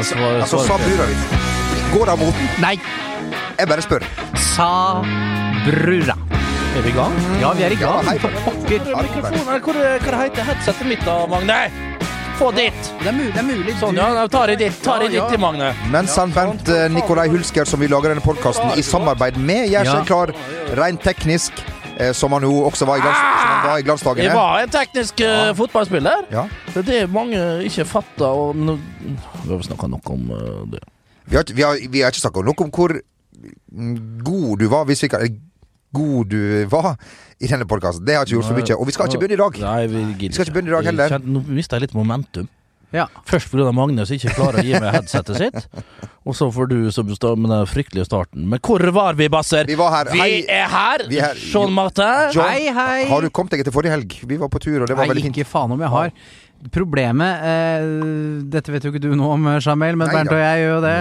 å svare. Altså, på. Saburavic. Går det av moten? Nei, Jeg bare spør. Sabrura. Er vi i gang? Ja, vi er i gang. Ja, hei. For pokker. Hva heter headsetet mitt da, Magne? Få ditt! Det er mulig. Det er mulig. Sånn, ja. Ta det ditt, ta det Ja, ditt, Magne. Mens han Bernt Nikolai Hulsker, som vi lager denne podkasten i samarbeid med, gjør seg klar rent teknisk, som han jo også var i, glans, som var i Jeg glansdagene. var en teknisk eh, fotballspiller. Ja. Det er det mange ikke fatter. Og nå, vi har snakka nok om eh, det. Vi har, vi har, vi har ikke snakket nok om hvor god du var, hvis vi kan God du var i denne podkasten. Det har ikke gjort så mye. Og vi skal ikke begynne i dag. Nei, vi Vi skal ikke begynne i dag heller. Nå mista jeg litt momentum. Ja. Først pga. Magnus ikke klarer å gi meg headsetet sitt. Og så får du som står med den fryktelige starten. Men hvor var vi, Basser? Vi var her. Vi Hei. er her! Vi er her. Sean Martin. John, Hei, hei. Har du kommet deg etter forrige helg? Vi var på tur, og det var Nei, veldig fint. ikke faen om jeg har. Problemet eh, Dette vet jo ikke du noe om, Jamel, men Nei, Bernt ja. og jeg gjør jo det.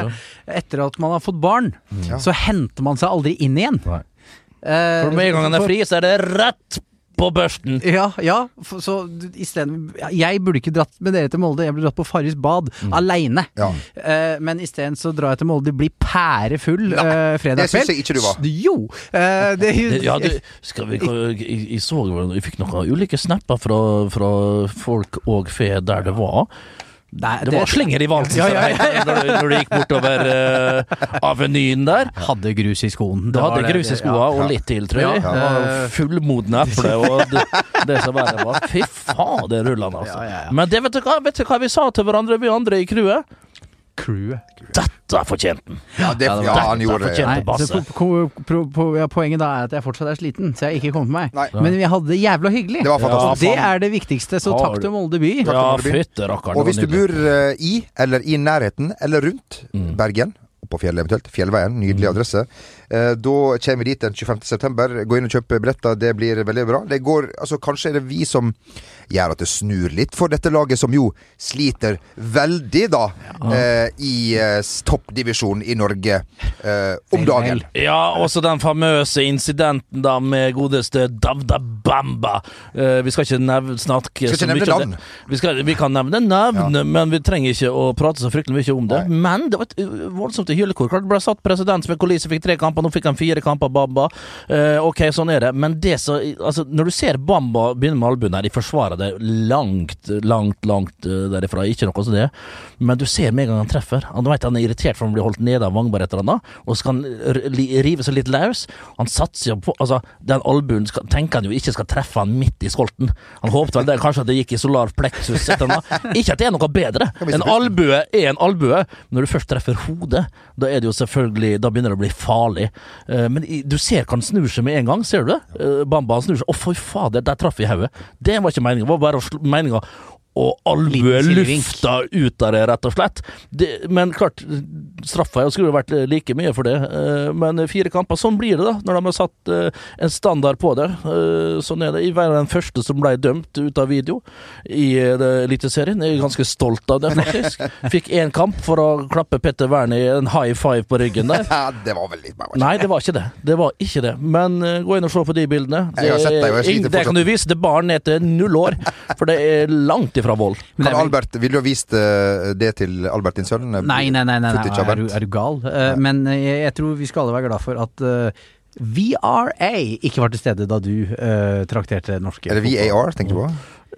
Etter at man har fått barn, Ja. så henter man seg aldri inn igjen. Nei. Eh, For med en gang han er fri, så er det rett på børsten. Ja, ja. for- Så isteden Jeg burde ikke dratt med dere til Molde, jeg burde dratt på Farris bad aleine. Ja. Uh, men isteden så drar jeg til Molde, blir pærefull uh, fredag det syns jeg ikke du var. Jo! Uh, det, Det- Ja, du, skal vi, jeg, jeg så Vi fikk noen ulike snapper fra, fra folk og fe der det var. Nei, Det var slenger i valsen Ja, ja, ja, Når, du- når du gikk bortover uh, Avenyen der. Hadde grus i skoen. Du hadde det- grus i skoa og litt til, tror jeg. Ja. Det Fullmodne eple og det, det som verre var. Fy faen, det altså. Ja, ja, ja. Men det, vet, du hva, vet du hva vi sa til hverandre, vi andre i crewet? Crewet. Dette fortjente han! Ja, det, Ja, han gjorde det. Nei, Basse. så po po po po ja, Poenget da er at jeg fortsatt er sliten, så jeg har ikke kommet meg. Nei. Men vi hadde det jævla hyggelig. Det var fantastisk. det er det viktigste, så takk til Molde by. Ja, fytte rakkeren. Og hvis du bor uh, i, eller i nærheten, eller rundt Mm. Bergen, på fjellet eventuelt, Fjellveien, nydelig adresse, eh, da kommer vi dit den 25. september. Gå inn og kjøp billetter, det blir veldig bra. Det går, altså Kanskje er det vi som gjør at det snur litt for dette laget, som jo sliter veldig, da, eh, i eh, toppdivisjonen i Norge eh, om dagen. Ja, også den famøse incidenten da med godeste Davda Bamba. Eh, vi skal ikke nevne snakke Skal ikke så nevne navn. Vi, skal, vi kan nevne navn, men vi trenger ikke å prate så fryktelig mye om det. Men det var et uh, voldsomt hylekor. Det ble satt presedens med Kolise fikk tre kamper, nå fikk han fire kamper, Bamba. Eh, ok, sånn er det. Men det så, altså, når du ser Bamba begynne med albuen her, de forsvarer det langt, langt, langt eh, derifra. Ikke noe som det. Men du ser med en gang han treffer. Han vet han er irritert for han blir holdt nede av Vangberg et eller annet, og så skal han rive seg litt løs. Han satser jo på Altså, den albuen skal, tenker han jo ikke skal treffe han midt i skolten. Han håpet vel det, kanskje at det gikk i solar plexus et eller annet. Ikke at det er noe bedre. En albue er en albue. Når du først treffer hodet, da er det jo selvfølgelig Da begynner det å bli farlig. Eh, men du ser hva han snur seg med en gang, ser du det? Eh, Bamba han snur seg. Å, for fader, der traff jeg hodet. Det var ikke meninga. Var bare å sl- meninga å albue lufta ut av det, rett og slett. Det, men klart, straffa skulle jo vært like mye for det. Eh, Men fire kamper, sånn blir det da, når de har satt eh, en standard på det. Eh, Sånn er det. Jeg var den første som ble dømt ut av video i Eliteserien. Jeg er ganske stolt av det, faktisk. Fikk én kamp for å klappe Petter Wernie en high five på ryggen der. Det var vel litt Nei, det var ikke det. Det var ikke det. Men gå inn og se på de bildene. Det, og det, det kan du vise til barn ned til null år, for det er langt ifra vold. Men Kan er Albert, Vil du ha vist eh, det til Albert din sønn? Nei, nei, nei, nei, nei. Er, du, er du gal? Eh, men eh, jeg, jeg tror vi skal alle være glad for at VRA ikke var til stede da du uh, trakterte norske Er det VAR, tenker du på?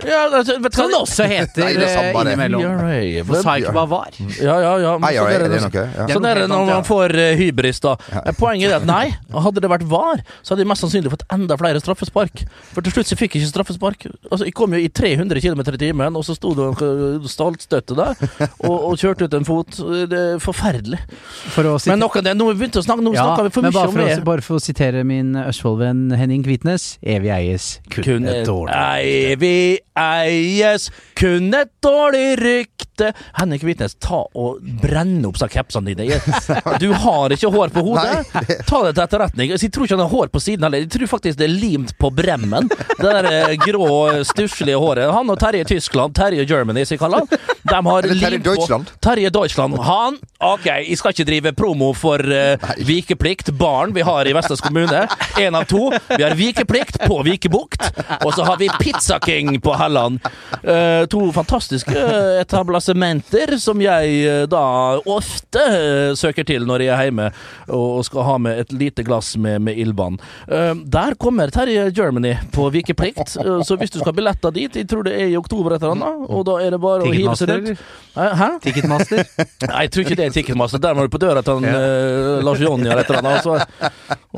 Ja, altså, vet du hva det også heter Nei, det er samme det. innimellom. VRA, For sa ikke hva var. Ja, ja, ja. men IRA, sånn er det det- noe? Ja. Sånn er det når man får eh, hybris, da. Poenget er at nei, hadde det vært VAR, så hadde de mest sannsynlig fått enda flere straffespark. For til slutt så fikk jeg ikke straffespark. Altså, Jeg kom jo i 300 km i timen, og så sto det en stallstøtte der og, og kjørte ut en fot. Det er forferdelig. For å Men nok av det, nå har vi begynt å snakke, nå ja, snakker vi for mye bare om for, det. å, bare for å sitere min Østfold-venn Henning Kvitnes. Evig eies, kun, Kun et et dårlig. evig eies, kun et dårlig rykte. Henning Hvitnes ta og brenne opp seg capsene dine. Du har ikke hår på hodet. Ta det til etterretning. Jeg tror ikke han har hår på siden heller. Jeg tror faktisk det er limt på bremmen. Det der eh, grå, stusslige håret. Han og Terje Tyskland, Terje Germany, som jeg kaller han, de har Eller Terje limt på. Terje Deutschland. Han Ok, jeg skal ikke drive promo for uh, vikeplikt, barn vi har i Vestlands kommune. Én av to. Vi har vikeplikt på Vikebukt, og så har vi Pizza King på Helland. Uh, to fantastiske uh, etablissementer som jeg eh, da ofte eh, søker til når jeg er hjemme og skal ha med et lite glass med, med ildvann. Eh, Der kommer Terje Germany på vikeplikt, så hvis du skal ha billetter dit, jeg tror det er i oktober et eller annet, og da er det bare å hive seg rundt. Hæ? Ticketmaster? Nei, jeg tror ikke det er Ticketmaster. Der må du på døra til han, ja. Lars Jonny eller et eller annet,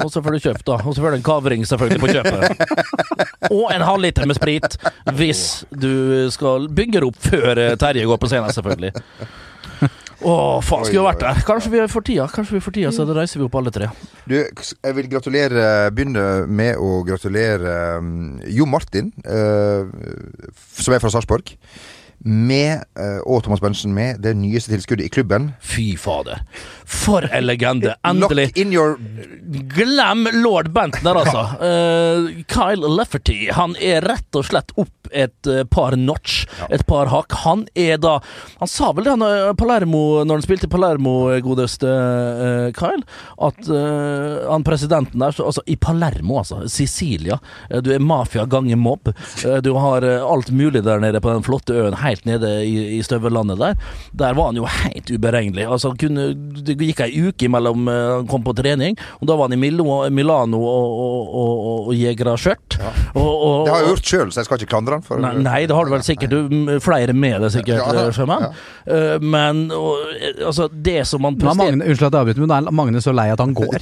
og så, får du kjøpt, da. Og så får du en kavring selvfølgelig på kjøpet. Og en halvliter med sprit, hvis du skal bygge opp før Terje går på scenen, selvfølgelig. Å, faen, skulle jo vært der. Kanskje vi får tida, Kanskje vi får tida, så da reiser vi opp alle tre. Du, jeg vil gratulere Begynne med å gratulere um, Jo Martin, uh, som er fra Sarpsborg, med, eh, og Thomas Bensen med det nyeste tilskuddet i klubben. Fy fader. For en legende. Endelig. Lock in your Glem lord Bentner, altså. Uh, Kyle Lefferty han er rett og slett opp et eh, par notch, et par hakk. Han er da Han sa vel det han, eh, Palermo når han spilte Palermo, eh, godeste uh, Kyle, at uh, han presidenten der så, Altså, i Palermo, altså. Sicilia. Du er mafia ganger mobb. Du har alt mulig der nede på den flotte øen helt nede i, i støvellandet der. Der var han jo helt uberegnelig. Altså, kunne, det gikk ei uke imellom han kom på trening, og da var han i Milo, Milano og, og, og, og, jegra skjørt. Og, Det har jeg gjort sjøl, så jeg skal ikke klandre han for Nei, nei, det har du vel sikkert. Du, flere med det, sikkert, Ja, ja, eh, Sjømann. Men og, eh, altså, det som man er presterer Magne, unnskyld at jeg avbryter, men nå er Magne så lei at han går.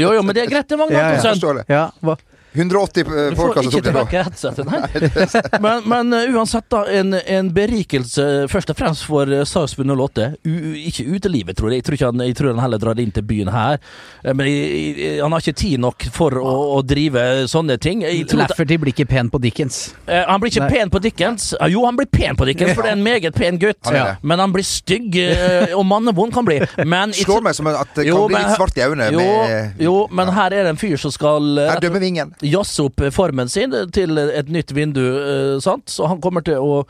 Jo, jo, men det er greit, det, Magne Ja, ja. Antonsen. Forstår det. Ja, hva? 180 Du folk får ikke tok det nå. tilbake headsetet, nei. Men, men uh, uansett, da. En, en berikelse først og fremst for uh, Sarpsborg 08. U, ikke utelivet, tror jeg. Jeg tror, ikke han, jeg tror han heller drar inn til byen her. Eh, Men jeg, jeg, han har ikke tid nok for å, å drive sånne ting. Lafferty blir ikke pen på Dickens. Eh, han blir ikke Nei. pen på Dickens. Eh, jo, han blir pen på Dickens, for det er en meget pen gutt. Han er. Men han blir stygg, eh, og mannevond kan bli. Men Slår meg som at det kan Jo, bli litt svart i øynene. jo, med- jo, men her er det en fyr som skal eh, Her dømmer vingen. Jazze opp formen sin til et nytt vindu, eh, sant? Så han kommer til å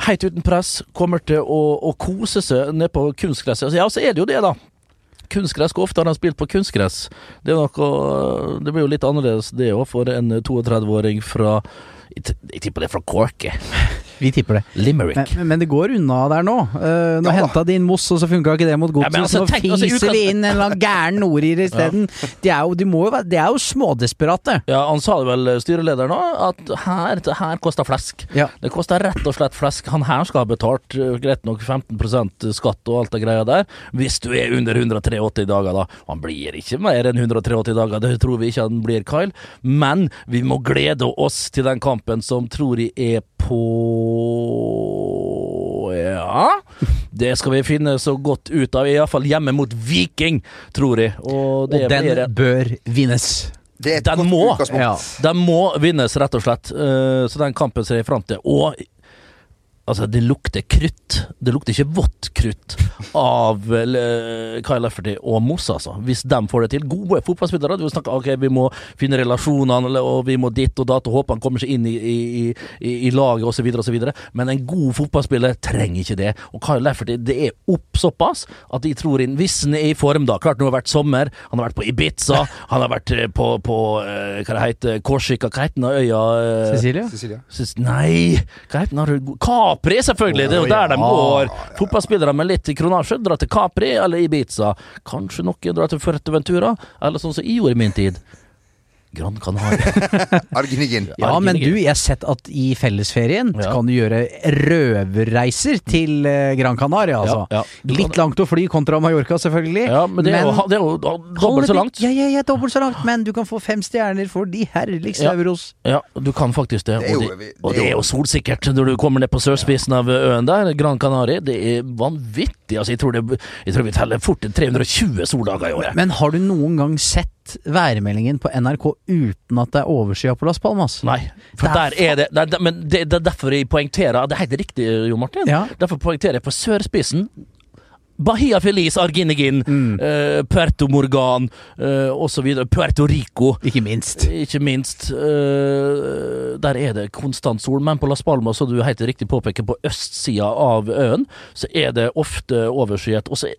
Helt uten press, kommer til å, å kose seg ned på kunstgresset. Ja, så er det jo det, da. Kunstgress, hvor ofte har han spilt på kunstgress? Det, noe, det blir jo litt annerledes det òg, for en 32-åring fra jeg tipper det er fra Corky. Vi tipper det. Limerick. Men, men det går unna der nå. Uh, nå Ja henta de inn Moss, og så funka ikke det mot Ja, Godset. Ja, altså, så nå fiser altså, fiser vi inn en eller annen gæren nordirer isteden. De, er jo- de, må de er jo smådesperate. Ja, han sa det vel, styrelederen òg, at her, det her koster flesk. Ja. Det koster rett og slett flesk. Han her skal ha betalt eh, greit nok 15% skatt og alt det greia der, hvis du er under 183 dager, da. Han blir ikke mer enn 183 dager, det tror vi ikke han blir, Kyle. Men vi må glede oss til den kampen som tror jeg er på Ja. Det skal vi finne så godt ut av. Iallfall hjemme mot Viking, tror jeg. Og det Og den blir bør vinnes. Den må. Ja. den må vinnes, rett og slett. Eh, så den kampen ser jeg fram til. Og altså, det lukter krutt. Det lukter ikke vått krutt av uh, Kyle Lefferty og Moss, altså. Hvis de får det til. Gode fotballspillere. Du snakker ok, vi må finne relasjonene, og vi må ditt og datt, og håpe han kommer seg inn i, i, i, i laget osv., osv. Men en god fotballspiller trenger ikke det. Og Kyle Lefferty, det er opp såpass at de tror inn Hvis han er i form, da. Klart nå har det vært sommer. Han har vært på Ibiza. Han har vært eh, på, på eh, hva det heter, Korsika. Hva heter den øya? eh, Cecilie? Cecilia. Nei, hva heter den? Capri, selvfølgelig! Det er jo der de går. Fotballspillere med litt kronasje drar til Capri eller Ibiza. Kanskje noen drar til Fuerteventura, eller sånn som jeg gjorde i min tid. Gran Canaria. Argenigin. Ja, men du, jeg har sett at i fellesferien Ja. kan du gjøre røverreiser til eh, Gran Canaria, altså. Ja, ja. Litt langt å fly kontra Mallorca, selvfølgelig. Ja, men det er jo, det er jo dobbelt så langt. Ja, ja, ja, dobbelt så langt, men du kan få fem stjerner for de herligste Ja. euros. Ja, du kan faktisk det. Det er Og jo- det, og det er jo- jo solsikkert når du kommer ned på sørspissen av øen der, Gran Canaria. Det er vanvittig. Altså, jeg tror, det, jeg tror vi teller fort 320 soldager i året. Men har du noen gang sett værmeldingen på NRK uten at det er overskya på Las Palmas? Nei, for der er det, det, er- Men det, er derfor jeg poengterer Det er helt riktig, Jo Martin. Ja. Derfor poengterer jeg på sørspissen. Bahia Feliz, Arginegin, Mm. eh, Puerto Morgan uh, osv. Puerto Rico. Ikke minst. Ikke minst. eh, der er det konstant sol, men på Las Palmas, som du helt riktig påpeker, på østsida av øen, så er det ofte overskyet. Er-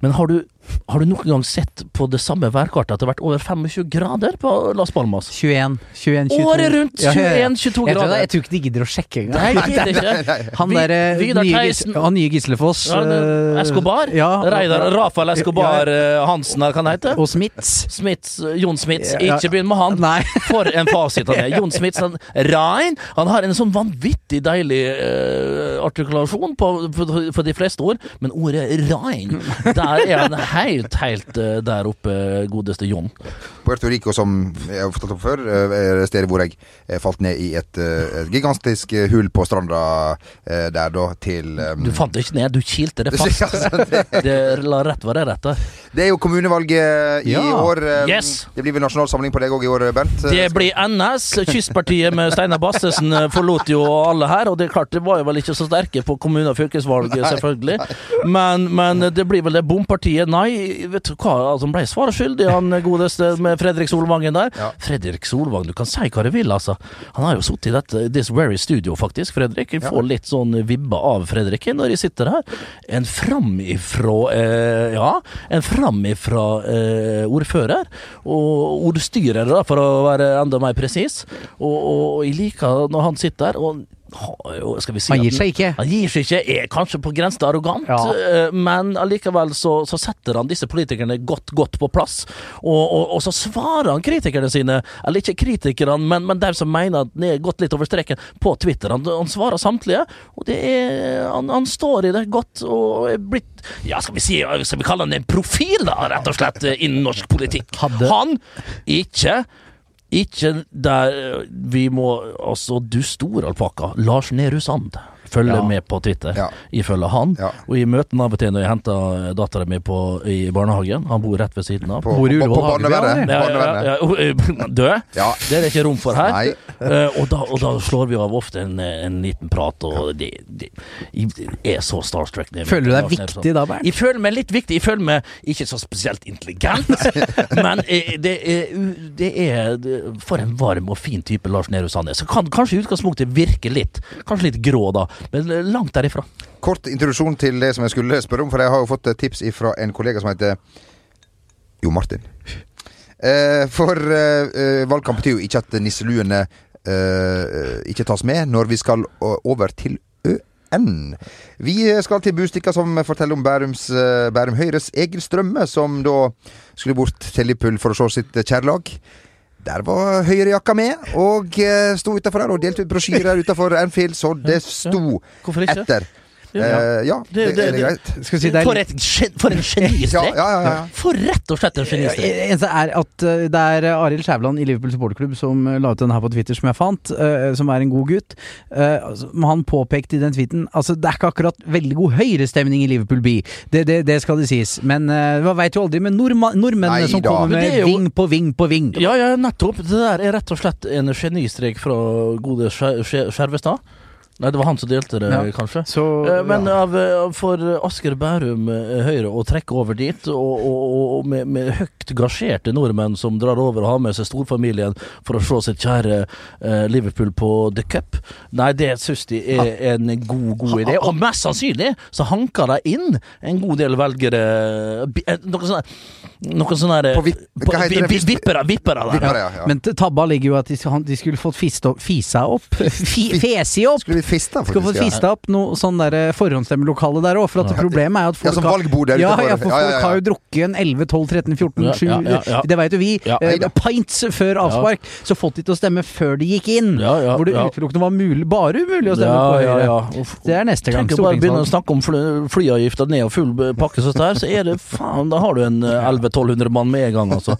Men har du Har du noen gang sett på det samme værkartet at det har vært over 25 grader på Las Palmas? 21, 21 22. Året rundt! Ja, ja, ja. 21-22 ja, ja. grader. jeg tror ikke de gidder å sjekke engang. Nei, jeg gidder ikke. Han derre der eh, nye. Nye Gislefoss Ja, eh, Escobar? Ja, Reidar Rafael Escobar eh, Hansen, eller hva han heter? og Smiths. Smiths, Jon Smiths. Ikke begynn med han. Nei. For en fasit han er. Jon Smiths han, Rein Han har en sånn vanvittig deilig uh, artikulasjon på, for, for de fleste ord, men ordet rein, der er han helt, helt eh, der oppe, godeste Jon. Puerto Rico, som jeg har fortalt om før, er er stedet hvor jeg eh, falt ned i et, eh, et gigantisk eh, hull på stranda eh, der, da, til um, Du fant det ikke ned, du kilte det fast. Det, la rett være rett. det er jo kommunevalget i Ja. år. eh, Yes. Det blir vel nasjonal samling på deg òg i år, Bernt? Det blir NS. Kystpartiet med Steinar Bastesen eh, forlot jo alle her, og det er klart det var jo vel ikke så sterke på kommune- og fylkesvalget, selvfølgelig. Men, men det blir vel det bompartiet. Nei, vet du hva, altså, han ble svaret skyldig, han godeste med Fredrik Solvangen der. Ja. Fredrik Solvang, du kan si hva du vil, altså. Han har jo sittet i dette This Very Studio, faktisk, Fredrik. Jeg får litt sånn vibber av Fredrik når jeg sitter her. En framifrå eh, Ja, en framifrå eh, ordfører. Og ordstyrer, da, for å være enda mer presis. Og, og, jeg liker når han sitter der. og skal vi si Han gir seg ikke. Han gir seg ikke, er kanskje på grensen til arrogant, Ja. eh, men allikevel så, så setter han disse politikerne godt, godt på plass. Og, og, og så svarer han kritikerne sine, eller ikke kritikerne, men, men dem som mener at han er gått litt over streken, på Twitter. Han, han svarer samtlige, og det er, han, han står i det godt og er blitt Ja, skal vi si Skal vi kalle han en profil, da, rett og slett, eh, innen norsk politikk. Han ikke ikke der vi må Altså, du store alpakka, Lars Nehru Sand, følger Ja. med på Twitter. Ja. Jeg følger han. Ja. Og i møtene av og til når jeg henter dattera mi i barnehagen, han bor rett ved siden av. På, Bor i på, på, barnevernet. Ja, ja, ja, ja, død? Ja. Det er det ikke rom for her. Eh, og, da, og da slår vi av ofte en, en liten prat, og det, de, de er så starstruck. Føler du deg viktig da, Bernt? jeg føler meg litt viktig. Jeg føler meg ikke så spesielt intelligent, men eh, det er, det er For en varm og fin type Lars Nehru Sand. Så kan kanskje i utgangspunktet virke litt Kanskje litt grå, da, men langt derifra. Kort introduksjon til det som jeg skulle spørre om, for jeg har jo fått tips fra en kollega som heter Jo Martin. Eh, for eh, eh, valgkamp betyr jo ikke at nisseluene eh, ikke tas med når vi skal over til ØN. Vi skal til Bustikka, som forteller om Bærums, eh, Bærum Høyres Egil Strømme, som da skulle bort til Liverpool for å se sitt kjærlag. Der var høyrejakka med, og uh, sto utafor der og delte ut brosjyrer utafor Anfield, så det sto etter. Ja. Eh, ja, det, Det- det- er greit. Skal si det er For, et, for en genistrek! Ja, ja, ja, ja. For rett og slett en genistrek. Eneste er at uh, det er Arild Skjævland i Liverpool supporterklubb som la ut den her på Twitter, som jeg fant, som er en god gutt. Altså, men han påpekte i den tweeten Altså, det er ikke akkurat veldig god høyrestemning i Liverpool by. Det, det, det skal det sies. Men man veit jo aldri med nordma nordmennene Nei som da. kommer med jo- ving på ving på ving. Ja, ja, nettopp. Det der er rett og slett en genistrek fra gode Skjer- Skjer- Skjervestad. Nei, det var han som delte det, Ja. kanskje. Så Eh, Men ja. av, av- for Asker Bærum eh, Høyre å trekke over dit, og, og, og med, med høyt gasjerte nordmenn som drar over og har med seg storfamilien for å se sitt kjære eh, Liverpool på The Cup, nei, det syns de er en god, god idé. Og mest sannsynlig så hanker de inn en god del velgere Noe eh, Noen sånne Noen sånne der, På vip- på- hva heter det? vi- Vippere, vippere der. Vippere, ja, ja. Men tabba ligger jo at de, de skulle fått fisa opp Fesi opp! Fista, faktisk. Skal få fista opp noe sånn der forhåndsstemmelokale der òg, for at problemet er at Ja, folk som har- valgbord der ja, ja, for Ja, ja, folk ja. har jo drukket en 11, 12, 13, 14, 7 ja, ja, ja. Det veit jo vi. Ja. eh, pints før avspark. Så fått de til å stemme før de gikk inn. Ja, ja, hvor det ja. utelukkende var mulig, bare umulig å stemme Ja, på Høyre. ja. Uff. Det er neste gang. Tenk å bare begynne å snakke om fly, flyavgifter ned og full pakke sånn her, så er det faen Da har du en eh, 1100-1200 mann med en gang, altså.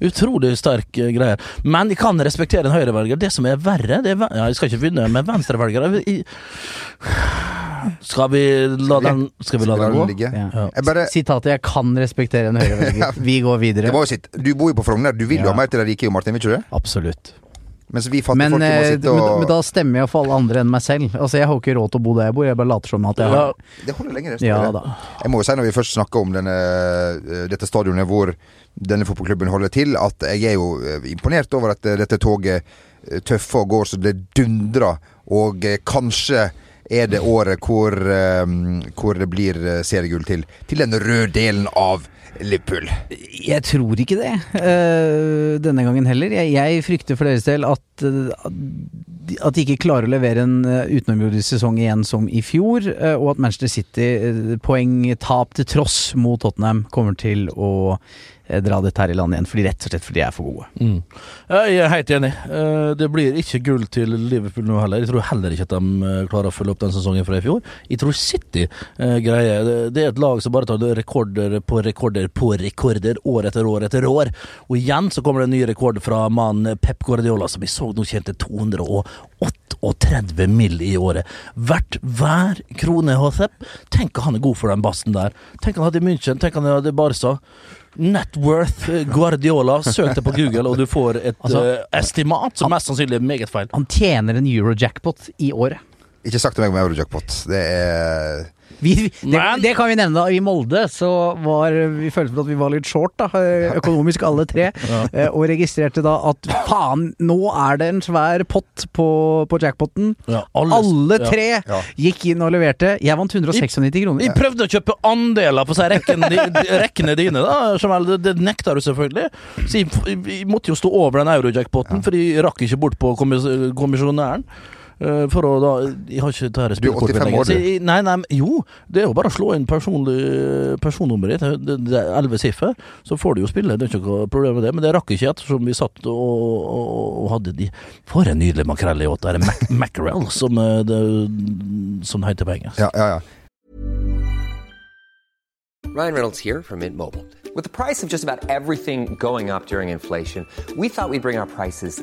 Utrolig sterk greie. greier. Men jeg kan respektere en høyrevelger. Det som er verre, det er Ja, jeg skal ikke begynne med venstrevelgere. I- Skal vi la den Skal vi la den gå? ligge? Ja. Ja. Jeg bare, Sitatet 'jeg kan respektere en høyrevelger'. Vi går det videre. jo sitt. Du bor jo på Frogner, du vil jo Ja. ha mer til de rike, Jo Martin, vil ikke du det? Absolutt. Mens vi fattige Men, folk må eh, sitte men, og men da stemmer jeg for alle andre enn meg selv. Altså Jeg har jo ikke råd til å bo der jeg bor, jeg bare later som at jeg har Det holder lenge, det. Ja da. Jeg må jo si når vi først snakker om denne, eh, dette stadionet hvor denne fotballklubben holder til, at jeg er jo eh, imponert over at eh, dette toget eh, tøffer og går så det dundrer, og eh, kanskje er det året hvor, eh, hvor det blir eh, seriegull til, til den røde delen av Liverpool. Jeg tror ikke det denne gangen heller. Jeg, jeg frykter for deres del at, at de ikke klarer å levere en utenomjordisk sesong igjen som i fjor, og at Manchester City, poengtap til tross mot Tottenham, kommer til å dra dette her i land igjen, fordi rett og slett fordi de er for gode. Mm. Jeg er helt enig. Eh, Det blir ikke gull til Liverpool nå heller. Jeg tror heller ikke at de eh, klarer å følge opp den sesongen fra i fjor. Jeg tror City eh, greier. Det er et lag som bare tar rekorder på rekorder på rekorder, år etter år etter år. Og igjen så kommer det en ny rekord fra mannen Pep Guardiola, som vi så nå tjente 238 mill. i året. Hvert hver krone Hosep. Tenk at han er god for den bassen der. Tenk at han hadde München, tenk at han hadde Barca. Net worth eh, Guardiola. Søk det på Google, og du får et Altså, eh, estimat som mest sannsynlig er meget feil. Han tjener en euro-jackpot i året. Ikke sagt til meg om Eurojackpot. Det er Vi, det, Men- det kan vi nevne. da I Molde så var vi følte at vi var litt short, da, eh, økonomisk alle tre. Ja. Og registrerte da at faen, nå er det en svær pott på, på jackpoten. Ja, Alle alle, tre Ja. gikk inn og leverte. Jeg vant 196 kroner. Jeg prøvde å kjøpe andeler på seg rekkene, rekkene dine, da. Det, det nekta du selvfølgelig. Så jeg, jeg måtte jo stå over den eurojackpoten, for jeg rakk ikke bort på kommis kommisjonæren. Eh, For å da Jeg har ikke dette Du er 85 år, du. Nei, nei, men jo. Det er jo bare å slå inn personlig personnummeret ditt. Det, det er elleve siffer. Så får du jo spille. Det er ikke noe problem med det. Men det rakk ikke ettersom vi satt og, og, og hadde de For en nydelig makrell i åt. Det er mac mackerel, som, eh, det, som heter på engelsk. Ja, ja, ja. Ryan Reynolds here from Mint Mobile. With the price of just about everything going up during inflation, we thought we'd bring our prices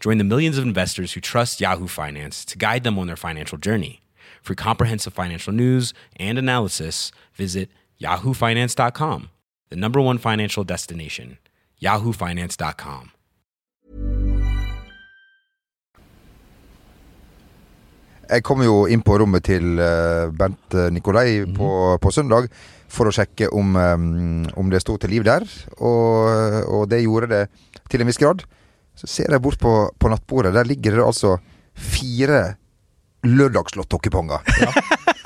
Join the millions of investors who trust Yahoo Finance to guide them on their financial journey. For comprehensive financial news and analysis, visit yahoofinance.com, the number one financial destination, yahoofinance.com. Jeg kom jo inn på rommet til eh, Bent eh, Nikolai på, på søndag for å sjekke om, eh, om det sto til liv der, og, og det gjorde det til en viss grad. Så ser jeg bort på, på nattbordet, der ligger det altså fire lørdagslottokuponger.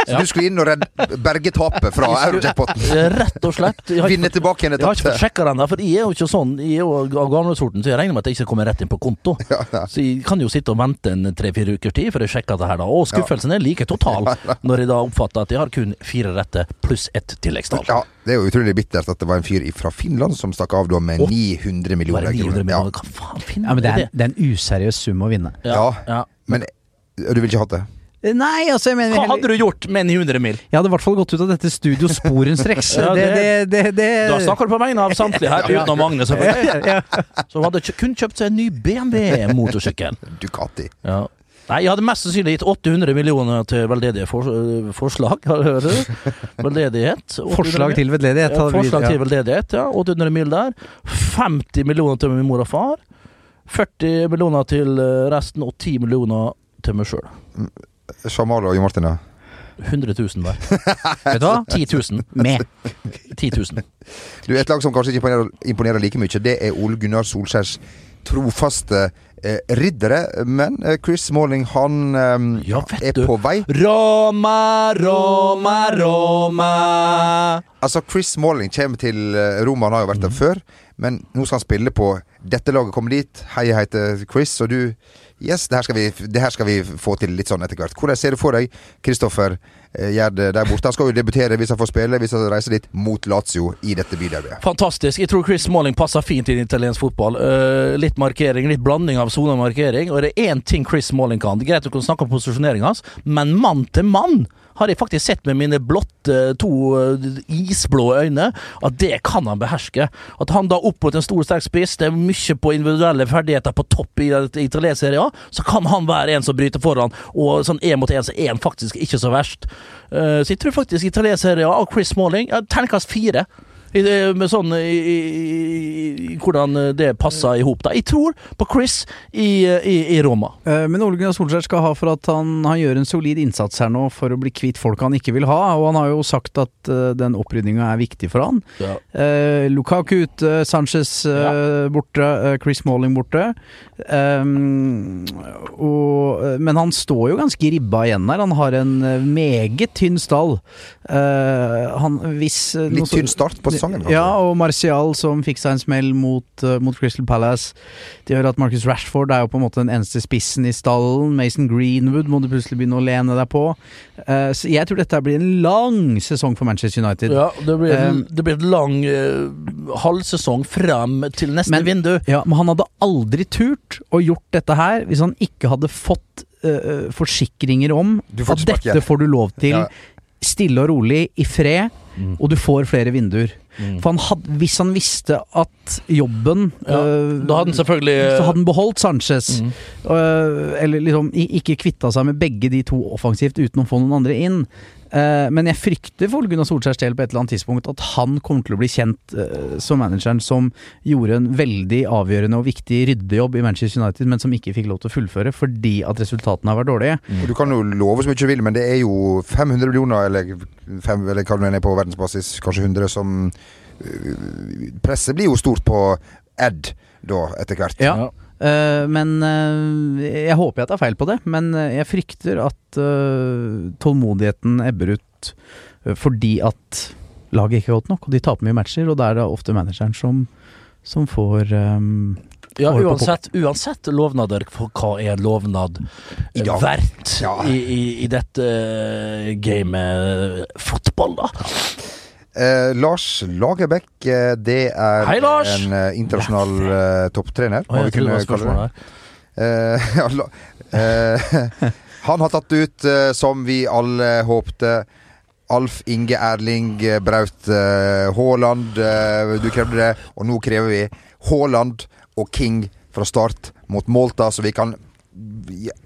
Så du skulle inn og redde, berge tapet fra Eurojackpoten. Rett og slett. Jeg har ikke Vinne fått- tilbake igjen det Jeg har ikke fått tapte. sjekka den, der, for jeg er jo ikke sånn Jeg er jo av gamle sorten, så jeg regner med at jeg ikke kommer rett inn på konto. Så jeg kan jo sitte og vente en tre-fire ukers tid før jeg sjekker det her, da. Og skuffelsen er like total når jeg da oppfatter at jeg har kun fire rette pluss ett tilleggstall. Ja, det er jo utrolig bittert at det var en fyr fra Finland som stakk av da med Å, 900 millioner 900 kroner. Ja. Hva faen finner Ja, men det er, det er en useriøs sum å vinne. Ja. ja. Men du ville ikke hatt det? Nei, altså, jeg mener Hva hadde du gjort med 900 mil? Jeg hadde i hvert fall gått ut av dette studio sporenstreks. Ja, det, det- det, det, det, Da snakker du på vegne av samtlige her, utenom Magne, selvfølgelig. ja. Som hadde kun kjøpt seg en ny BMW-motorsykkel. Ducati. Ja. Nei, jeg hadde mest sannsynlig gitt 800 millioner til veldedige for, øh, forslag. Hører du? Veldedighet. Forslag til veldedighet. Ja, forslag ja. til veldedighet, ja. 800 mil der. 50 millioner til min mor og far. 40 millioner til øh, resten, og 10 millioner til meg sjøl. Jamal og Jo Martin, da? 100 000 der. Vet du hva? 10 000. Med. 10 000. Du, Et lag som kanskje ikke imponerer, imponerer like mye, det er Ole Gunnar Solskjærs trofaste eh, riddere. Men eh, Chris Smalling, han eh, Ja, er du. på vei. Roma, Roma, Roma. Altså, Chris Smalling kommer til eh, Roma, han har jo vært Mhm. der før. Men nå skal han spille på dette laget kommer dit. Hei, jeg heter Chris, og du Yes, det her vi, det her skal vi få til litt sånn etter hvert. Hvordan ser du for deg Kristoffer Gjerd der borte? Han skal jo debutere hvis han får spille, hvis han reiser dit, mot Lazio i dette byderbyet. Fantastisk. Jeg tror Chris Smalling passer fint inn i italiensk fotball. Uh, litt markering, litt blanding av sone og markering. Og det er én ting Chris Smalling kan. Det er greit å kunne snakke om posisjoneringa hans, men mann til mann har jeg faktisk sett med mine blotte, to eh, isblå øyne, at det kan han beherske. At han da opp mot en stor, sterk spiss, det er mye på individuelle ferdigheter på topp i i italiensk-serien, så kan han være en som bryter foran, og sånn én mot én så er han faktisk ikke så verst. Eh, så jeg tror faktisk Italia-serien av Chris Smalling, terningkast fire. I, med sånn i, i, i, hvordan det passer i hop. da. Jeg tror på Chris i, i, i Roma. Eh, Men Ole Gunnar Solskjær skal ha for at han, han gjør en solid innsats her nå for å bli kvitt folk han ikke vil ha, og han har jo sagt at eh, den opprydninga er viktig for han. Ja. Eh, Lukaku ute, Sanchez ja. borte, eh, Chris Malling borte. Um, og, eh, men han står jo ganske ribba igjen her. Han har en eh, meget tynn stall. Uh, han, hvis, eh, Litt tynn start på sesongen. kanskje. ja, og Martial som fikk seg en smell mot, eh, mot Crystal Palace. Det gjør at Marcus Rashford er jo på en måte den eneste spissen i stallen. Mason Greenwood må du plutselig begynne å lene deg på. Uh, så jeg tror dette blir en lang sesong for Manchester United. Ja, det blir, Um, det blir en lang Halv sesong frem til neste Men- vindu. Ja, men han hadde aldri turt å gjort dette her hvis han ikke hadde fått uh, forsikringer om at dette får du lov til Ja. stille og rolig, i fred, og du får flere vinduer. For han had, hvis han visste at jobben Ja, øh, Da hadde han selvfølgelig Så hadde han beholdt Sanchez. Mm. øh, eller liksom ikke kvitta seg med begge de to offensivt uten å få noen andre inn. Uh, men jeg frykter for Gunnar Solskjærs del på et eller annet tidspunkt at han kommer til å bli kjent uh, som manageren som gjorde en veldig avgjørende og viktig ryddejobb i Manchester United, men som ikke fikk lov til å fullføre fordi at resultatene har vært dårlige. Mm. Du kan jo love så mye du vil, men det er jo 500 millioner, eller, fem, eller hva det mener er på verdensbasis, kanskje 100, som øh, Presset blir jo stort på Ed da, etter hvert. Ja. Uh, men uh, jeg håper jeg tar feil på det, men eh, jeg frykter at uh, tålmodigheten ebber ut eh, fordi at laget ikke er godt nok, og de taper mye matcher, og da er det ofte manageren som, som får um, Ja, uansett, uansett lovnader, for hva er en lovnad verdt Ja. i, i, i dette eh, gamet fotball, da? Eh, Lars Lagerbäck, eh, det er Hei, en eh, internasjonal eh, topptrener, må vi kunne kalle det. Eh, ja, la, eh, han har tatt ut, som vi alle håpte, Alf Inge Erling Braut Haaland. du krevde det, og nå krever vi Haaland og King fra start mot Malta, så vi kan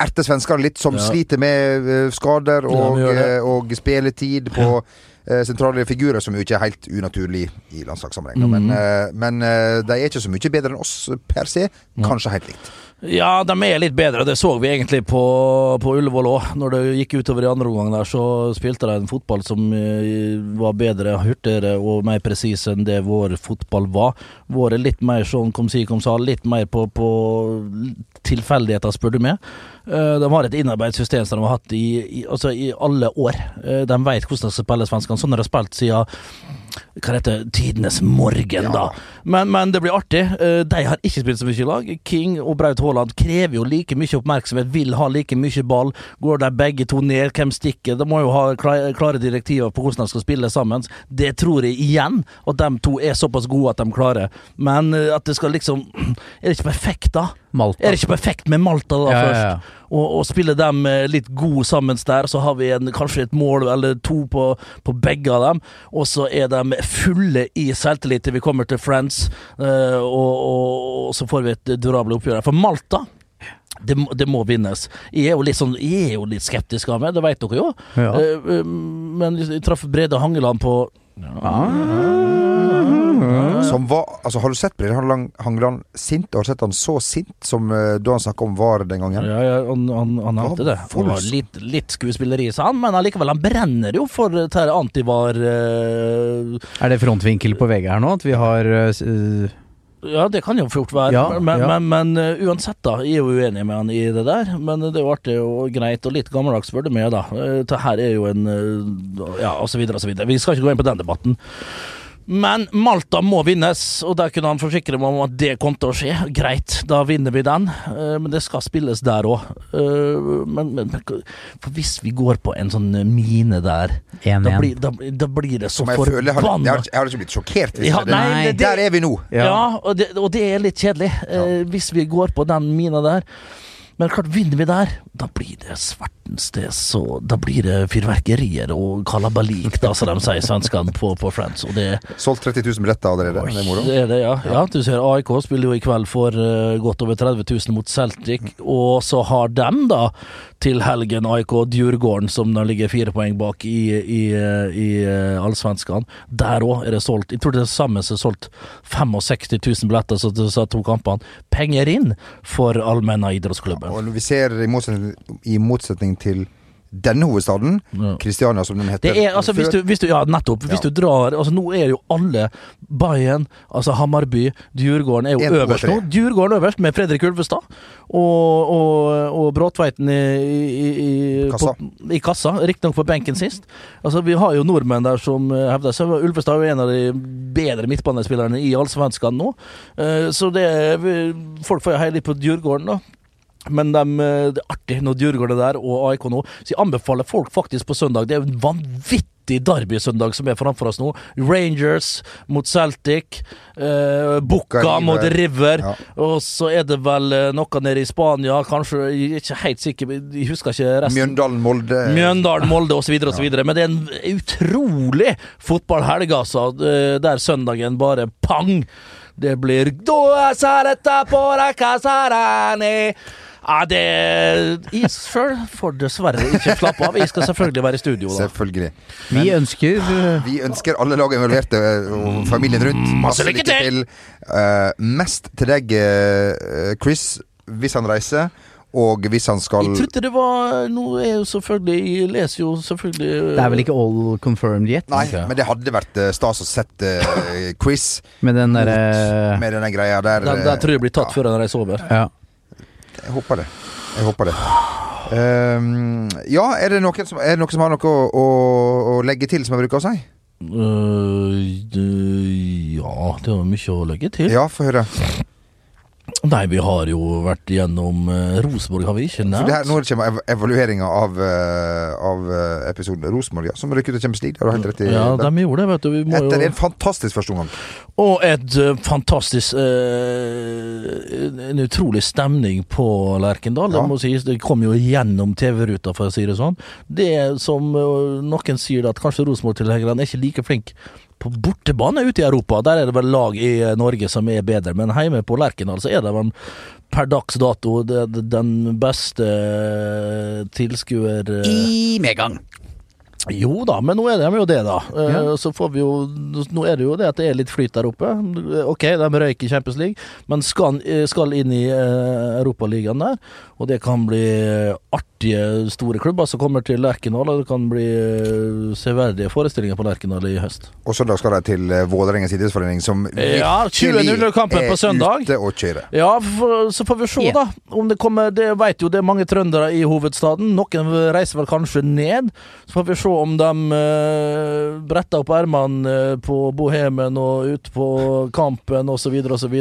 erte svenskene litt, som Ja. sliter med eh, skader og, det. eh, og spilletid på eh, sentrale figurer, som jo ikke er helt unaturlig i landslagssammenheng. da. Men, Mhm. eh, men eh, de er ikke så mye bedre enn oss per se. Kanskje helt likt. Ja, de er litt bedre, det så vi egentlig på, på Ullevål òg. Når det gikk utover i andre omgang der, så spilte de en fotball som eh, var bedre, hurtigere og mer presis enn det vår fotball var. Vår er litt mer sånn kom si, kom sa, litt mer på, på tilfeldigheter, spør du meg. Eh, De har et innarbeidet system som de har hatt i, i, altså i alle år. Eh, De vet hvordan de skal spille svenskene. Sånn har de spilt siden hva heter tidenes morgen, da. Men, men det blir artig. Eh, De har ikke spilt så mye i lag. King og Braut Haaland krever jo like mye oppmerksomhet, vil ha like mye ball. Går de begge to ned, hvem stikker? De må jo ha klare direktiver på hvordan de skal spille sammen. Det tror jeg igjen, at de to er såpass gode at de klarer. Men eh, at det skal liksom Er det ikke perfekt, da? Malta. Er det ikke perfekt med Malta da Ja, ja, først? ja. Og, og spille dem eh, litt gode sammen der. Så har vi en, kanskje et mål eller to på, på begge av dem, og så er de fulle i selvtillit til vi kommer til Friends, eh, og, og, og så får vi et durable oppgjør. For Malta det, det må vinnes. Jeg er jo litt, sånn, jeg er jo litt skeptisk av meg, det vet dere jo. Ja. Eh, men jeg traff Brede Hangeland på Som var, altså Har du sett Brede Hangeland- sint? Har du sett han så sint som eh, da han snakka om VAR den gangen? Ja, ja, han, han, han hadde det. Han var litt, litt skuespilleri, sa han, men allikevel, han brenner jo for dette her antivar Uh... Er det frontvinkel på VG her nå? At vi har uh, eh, Ja, det kan jo fort være, Ja, men, ja. men, men eh, uansett, da. Jeg er jo uenig med han i det der, men det er jo artig og greit og litt gammeldags, spør du meg, da. Eh, Det her er jo en eh, Ja, og så videre og så videre. Vi skal ikke gå inn på den debatten. Men Malta må vinnes, og der kunne han forsikre meg om at det kom til å skje. Greit, da vinner vi den, eh, men det skal spilles der òg. Men, men, men for hvis vi går på en sånn mine der, da blir, da, da blir det så forbanna jeg har, jeg, har, jeg har ikke blitt sjokkert. Hvis Ja, nei, det- der er vi nå. ja, og, det, og det er litt kjedelig, ja. hvis vi går på den mina der. Men klart, vinner vi der, da blir det det så Da blir det fyrverkerier og kalabalik, da, som de sier svenskene på, på Friends. Og det, Solgt 30 000 billetter allerede. Det er moro. det er det, ja. ja. Du ser AIK spiller jo i kveld for uh, godt over 30 000 mot Celtic, og så har dem da til helgen AIK Djurgården, som da ligger fire poeng bak i, i, eh, i uh, Allsvenskan. Der òg er det solgt Jeg tror det er sammen så er solgt 65 000 billetter så disse to kampene. Penger inn for Allmenna idrettsklubben. Og når vi ser i motsetning, i motsetning til denne hovedstaden, Ja. Kristiania som den heter Det er, altså, hvis du, hvis du, ja, nettopp. Hvis Ja. du drar altså Nå er jo alle Bayern, altså Hammarby, Djurgården er jo En, øverst nå. Djurgården øverst med Fredrik Ulvestad og, og, og Bråtveiten i, i, i, Kassa. På, i kassa. Riktignok på benken sist. Altså Vi har jo nordmenn der som eh, hevder seg. Ulvestad er jo en av de bedre midtbanespillerne i allsvenskan nå. Eh, Så det Folk får jo heie litt på Djurgården, da. Men dem, eh, det er artig når Djurgården er der, og AIK nå. Så jeg anbefaler folk faktisk på søndag. Det er en vanvittig Derby-søndag som er framfor oss nå. Rangers mot Celtic. Eh, Bucca mot River. Ja. Og så er det vel eh, noe nede i Spania. Kanskje, jeg er ikke helt sikker, jeg husker ikke resten. Mjøndalen, Molde Mjøndalen, Molde osv. osv. Men det er en utrolig fotballhelg, altså. eh, Der søndagen bare pang! Det blir «Dua sareta pora casarani». Ja, det Jeg sjøl får dessverre ikke slappe av. Jeg skal selvfølgelig være i studio, da. Selvfølgelig. Vi ønsker eh, Vi ønsker alle lag involverte eh, og familien rundt Masse lykke til! Uh, mest til deg, uh, Chris, hvis han reiser, og hvis han skal Jeg trodde det var Nå er jo selvfølgelig Jeg leser jo selvfølgelig Det er vel ikke all confirmed yet? Nei, Ok. men det hadde vært eh, stas å sett eh, Chris Med den derre med denne greia der. Den, den tror jeg blir tatt ja, før han reiser over. Ja. Jeg håper det. Jeg håper det. Um, ja, er det, noen som, er det noen som har noe å, å, å legge til, som jeg bruker å si? Øh, ja, det var mye å legge til. Ja, få høre. Nei, vi har jo vært gjennom uh, Rosenborg, har vi ikke nevnt? det her, nå kommer ev evalueringa av, uh, av eh, episoden Rosenborg, ja, som rykket til Champions League. Har du helt rett i Ja, de gjorde det, vet du. Etter jo... en fantastisk første omgang. Og et uh, fantastisk En utrolig stemning på Lerkendal. Ja. Det må sies. Det kom jo gjennom TV-ruta, for å si det sånn. Det som noen sier, at kanskje Rosenborg-tilhengerne er ikke like flink på bortebane ute i Europa. Der er det vel lag i eh, Norge som er bedre, men hjemme på Lerkendal så er det vel per dags dato den beste eh, tilskuer... eh, I medgang. jo da, men nå er de jo det, da. Ja. Så får vi jo Nå er det jo det at det er litt flyt der oppe. Ok, de røyk i Champions League, men skal, skal inn i Europaligaen der. Og det kan bli artige, store klubber som kommer til Lerkendal, det kan bli eh, severdige forestillinger på Lerkendal i høst. Og søndag skal de til eh, Vålerengas idrettsforening, som Ja, 20.00-kampen på søndag. er ute og kjører. Ja, for, så får vi se, da. Om det kommer Det vet jo det er mange trøndere i hovedstaden. Noen reiser vel kanskje ned. Så får vi se om de uh, bretter opp ermene på Bohemen og ut på Kampen osv. osv.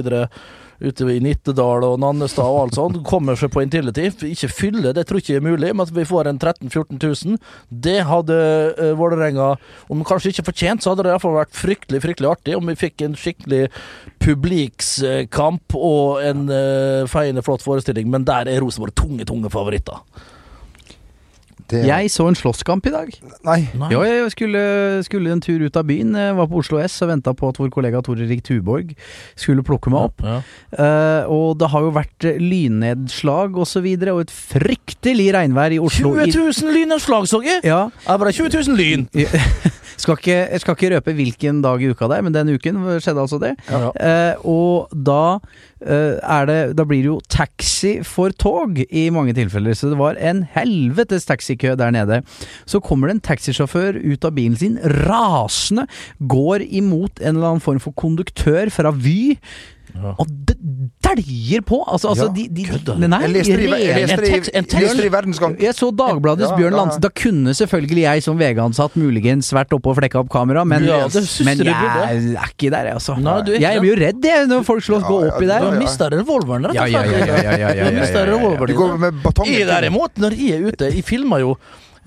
ute i Nittedal og Nannestad og alt sånt, kommer seg på Intility. Ikke fylle, det tror jeg ikke er mulig, men at vi får en 13 000-14 000, det hadde uh, Vålerenga Om kanskje ikke fortjent, så hadde det iallfall vært fryktelig, fryktelig artig om vi fikk en skikkelig publikskamp og en uh, feiende flott forestilling, men der er Rosenborg tunge, tunge favoritter. Det, Jeg så en slåsskamp i dag. Nei. Nei. Jo, jeg skulle, skulle en tur ut av byen. Jeg var på Oslo S og venta på at vår kollega Tore Erik Tuborg skulle plukke meg opp. Ja. Eh, og det har jo vært lynnedslag og så videre, og et fryktelig regnvær i Oslo. 20 000 lynnedslag, så jeg! Ja, Det var 20 000 lyn! skal ikke, jeg skal ikke røpe hvilken dag i uka det er, men den uken skjedde altså det. Ja. Eh, og da eh, er det Da blir det jo taxi for tog i mange tilfeller, så det var en helvetes taxikø der nede. Så kommer det en taxisjåfør ut av bilen sin, rasende, går imot en eller annen form for konduktør fra Vy. Og det dæljer på! Altså, altså Ja, de, de, de Nei, Jeg leste det i, Verdensgang. jeg så Dagbladets Ja, Bjørn ja, ja. Lansen. Da kunne selvfølgelig jeg som VG-ansatt muligens vært oppe og flekka opp kamera, men, Ja, men jeg du er ikke der, altså. Nei, du ikke jeg blir jo redd jeg, når folk slår gå Ja, ja, oppi Du der. har mista revolveren, rett og ja, slett. ja, ja, ja, ja, ja, Du ja, ja, ja. Du går med batongen. Jeg derimot, når jeg er ute Jeg filmer jo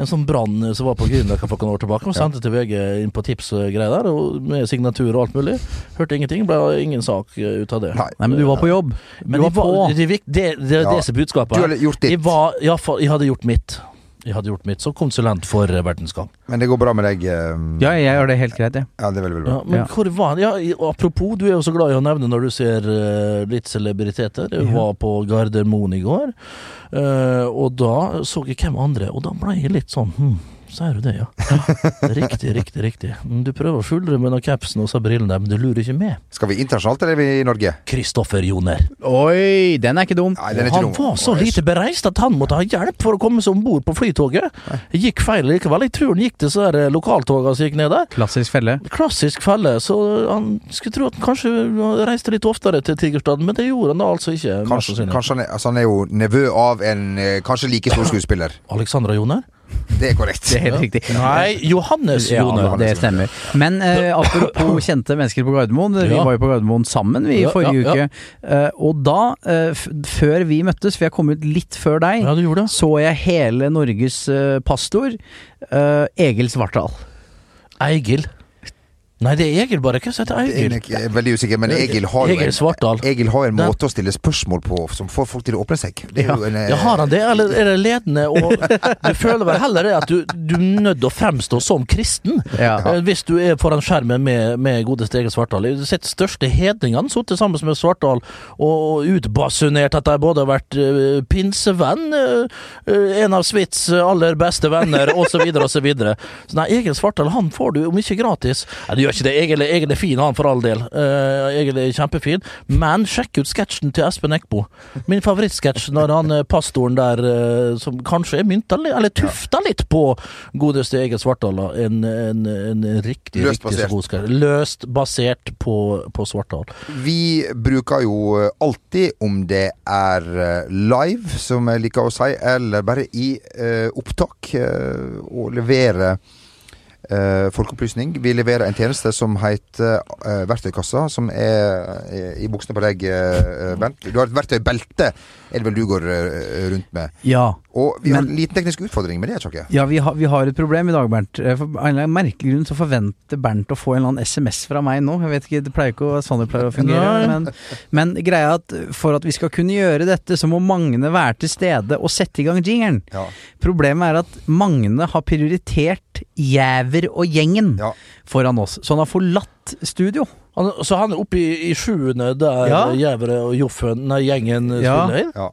en sånn brann som var på Grünerløkka for noen år tilbake, og sendte til VG inn på tips og greier der, og med signatur og alt mulig. Hørte ingenting, ble ingen sak eh, ut av det. Nei. Nei, men du var på jobb. Du Men var på. det, er disse det, det det budskapet. Du hadde har gjort ditt. Jeg, var, i hvert fall- jeg hadde gjort mitt. Jeg hadde gjort mitt som konsulent for Verdensgang. Men det går bra med deg. Um... Ja, jeg gjør det helt greit, jeg. ja, det er veldig, veldig Ja, men Ja. hvor var ja, Apropos, du er jo så glad i å nevne når du ser uh, litt celebriteter. Jeg Ja. var på Gardermoen i går, uh, og da så jeg hvem andre, og da ble jeg litt sånn hm, Sier du det, ja? Riktig, riktig, riktig. Mm, Du prøver å skjule det med noen capsen og så brillene men du lurer ikke med. Skal vi internasjonalt, eller er vi i Norge? Kristoffer Joner. Oi, den er ikke dum. Nei, den er ikke Han dum. var så lite bereist at han måtte ha hjelp for å komme seg om bord på flytoget. Gikk feil likevel. Jeg tror han gikk til så der eh, lokaltogene som gikk ned der. Klassisk felle. Klassisk felle, så han skulle tro at han kanskje reiste litt oftere til Tigerstaden, men det gjorde han da altså ikke. Kanskje, kanskje han, er, altså han er jo nevø av en eh, kanskje like stor skuespiller. Alexandra Joner? Det er korrekt. Det er helt riktig. Nei, Johannes Ja, Joner. det stemmer. Men eh, apropos kjente mennesker på Gardermoen. Vi Ja. var jo på Gardermoen sammen vi i Ja, forrige ja, ja. uke. Uh, og da, uh, f før vi møttes, for jeg kom ut litt før deg, Ja, du det. så jeg hele Norges uh, pastor, eh, Egil Svartdal. Eigil. Nei, det er Egil bare. Hva heter Egil? Jeg er veldig usikker, men Egil har Egil Svartdal. Egil har en måte å stille spørsmål på som får folk til å åpne seg. Det jo en, eh, Ja, har han det, eller er det ledende? Og du føler vel heller det at du, du er nødt til å fremstå som kristen. Ja. Eh, Hvis du er foran skjermen med, med godeste Egil Svartdal. De har sett største hedningene sittet sammen med Svartdal og utbasunert at de både har vært eh, pinsevenn, eh, eh, en av Svits aller beste venner, osv., osv. Så, videre. så nei, Egil Svartdal han får du om ikke gratis. Nei, du gjør ikke det. Egil, Egil er fin, han, for all del. Eh, Egil er kjempefin. Men sjekk ut sketsjen til Espen Eckbo. Min favorittsketsj når han eh, pastoren der, eh, som kanskje er mynta eller tufta litt på godeste Egil Svartdal, en, en, en riktig, Løst riktig basert. god sketsj. Løst basert på, på Svartdal. Vi bruker jo alltid, om det er live, som jeg liker å si, eller bare i uh, opptak, uh, å levere folkeopplysning. Vi leverer en tjeneste som heter eh, Verktøykassa, som er eh, i buksene på deg, Bent. Du har et verktøybelte, er det vel du går eh, rundt med. Ja. Og vi har Men- en liten teknisk utfordring med det, Tjokke. Ja, vi har, vi har et problem i dag, Bernt. Eh, For en eller annen merkelig grunn så forventer Bernt å få en eller annen SMS fra meg nå. Jeg vet ikke, Det pleier ikke å sånn det pleier å fungere. Men, men greia er at for at vi skal kunne gjøre dette, så må Magne være til stede og sette i gang jingeren. Ja. Problemet er at Magne har prioritert Jæver og gjengen Ja. Foran oss, så han har forlatt studio. Han, så han er oppe i, i sjuende der Ja. Jævre og Joffen, nei, gjengen eh, Ja. spiller. Ja.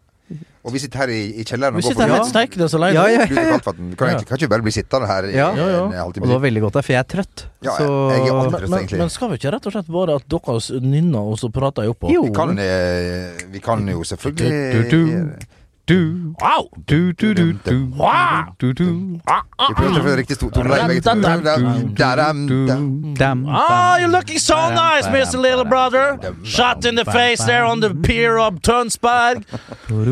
Og vi sitter her i, i kjelleren Vi går sitter for her Ja. helt steikende så lenge. Ja, ja, vann. Du kan, egentlig, kan ikke bare bli sittende her i Ja. Ja, ja. en halvtime. Og det var veldig godt, der, for jeg er trøtt. Ja, så jeg- jeg er Men, men, men skal vi ikke rett og slett bare at dere nynner, og så prater jeg oppå? Jo. Vi kan, eh, vi kan jo selvfølgelig Du, Wow! du, du, du, du, Wow! du, du, Vi prøver å treffe riktig sto- toneleie. begge to. Dam, dam, Dam, du, dam. dam, Ah, you're looking so nice, Mr. Little Brother. Shot in the face there on the pier of Tønsberg.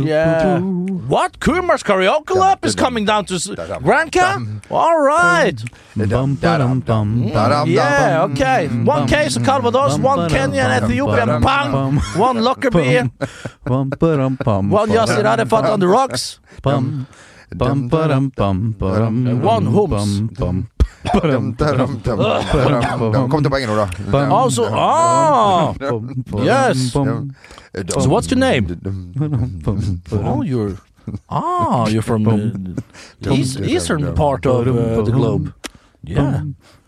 Yeah. What? Kumars Karaoke Club is coming down to Camp? All right. Bum, ba-dum, bum, Dam, Yeah, okay. One case of Calvados, one Kenyan, Ethiopian, bang. One Lockerbie, one Yasir Arafat on the rocks. bum, bum, ba-dum, bum, ba-dum, One bum, Homs. bum, dam, dam, dam, dam. Kom til poenget nå, da. bum, Also, ah. bum, bum, Yes. bum, So what's your name? bum, bum, Oh, you're ah, you're from uh, east, eastern part of uh, the globe. Yeah.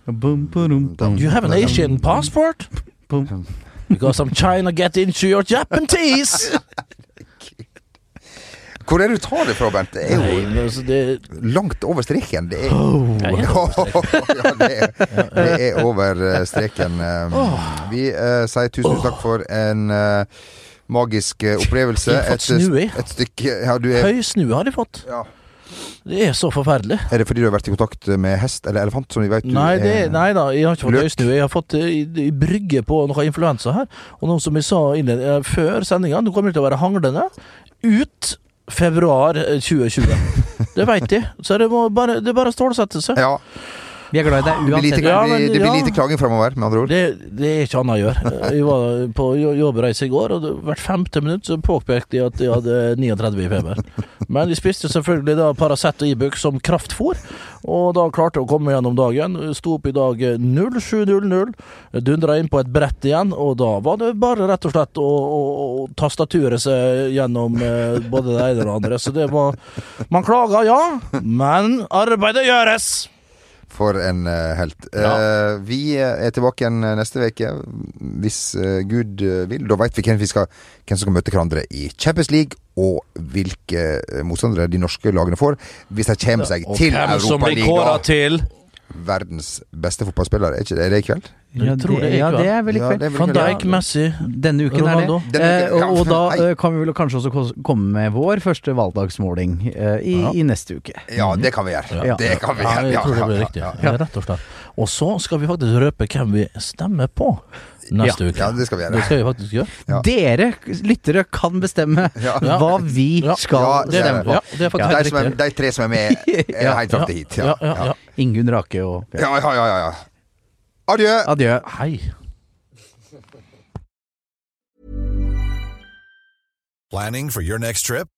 bum, bum, Do you have an Asian passport? bum. Because I'm trying to get into your Japanese. Hvor er det du tar det fra, Bent? Det er jo Nei, altså, det langt over streken. Det er, oh, ja. ja, det er, det er over eh, streken. Eh, Vi uh, sier tusen takk for en uh, magisk opplevelse. Jeg har fått snue i. et stykke ja, du er, Høy snue har de fått. ja. Det er så forferdelig. Er det fordi du har vært i kontakt med hest eller elefant, som vi vet Nei, det, er nei da, jeg har ikke fått øyesnue. Jeg har fått i, i brygge på noe influensa her. Og noe som jeg sa innled, eh, før sendinga, nå kommer det til å være hanglende ut februar eh, 2020. Det veit de. Så det, må bare, det er bare å stålsette seg. Ja, Vi er glad i deg det blir lite, uansett. Ja, det blir, det blir ja. lite klaging framover, med andre ord. Det, det er ikke annet å gjøre. Jeg var på jo- jobbreise i går, og hvert femte minutt så påpekte de at jeg hadde 39 i feber. Men de spiste selvfølgelig da Paracet og Ibux som kraftfôr, og da klarte jeg å komme gjennom dagen. Sto opp i dag 07.00, dundra inn på et brett igjen, og da var det bare rett og slett å, å, å tastature seg gjennom eh, både det ene og det andre. Så det var Man klager, ja, men arbeidet gjøres! For en eh, helt. Ja. Eh, vi er tilbake igjen neste uke, hvis eh, Gud eh, vil. Da veit vi hvem, vi skal, hvem som skal møte hverandre i Champions League, og hvilke eh, motstandere de norske lagene får hvis de kommer seg Og til hvem som blir kåra Europaligaen. til Verdens beste fotballspiller, er ikke det, er det i kveld? Ja, det er ja, det er vel i kveld. Van Dijk, Messi Denne uken Ronaldo. er det. Denne Eh, og, og da eh, kan vi vel kanskje også komme med vår første valgdagsmåling eh, i, Ja. i neste uke. Ja, det kan vi gjøre. Ja. Det kan vi Ja, jeg tror det blir ja, riktig. ja, Ja, rett og slett. Og så skal vi faktisk røpe hvem vi stemmer på neste uke. Ja, det skal vi gjøre. Det skal vi faktisk gjøre. Ja. Dere lyttere kan bestemme Ja. hva vi Ja. skal Ja, stemme på. Ja, det er faktisk De, som er, de tre som er med, er Ja. helt fram til hit. Ja, ja, ja. Ingunn Rake og ja, ja, ja, ja, ja. Adjø! Adjø. Hei. Planning for your next trip?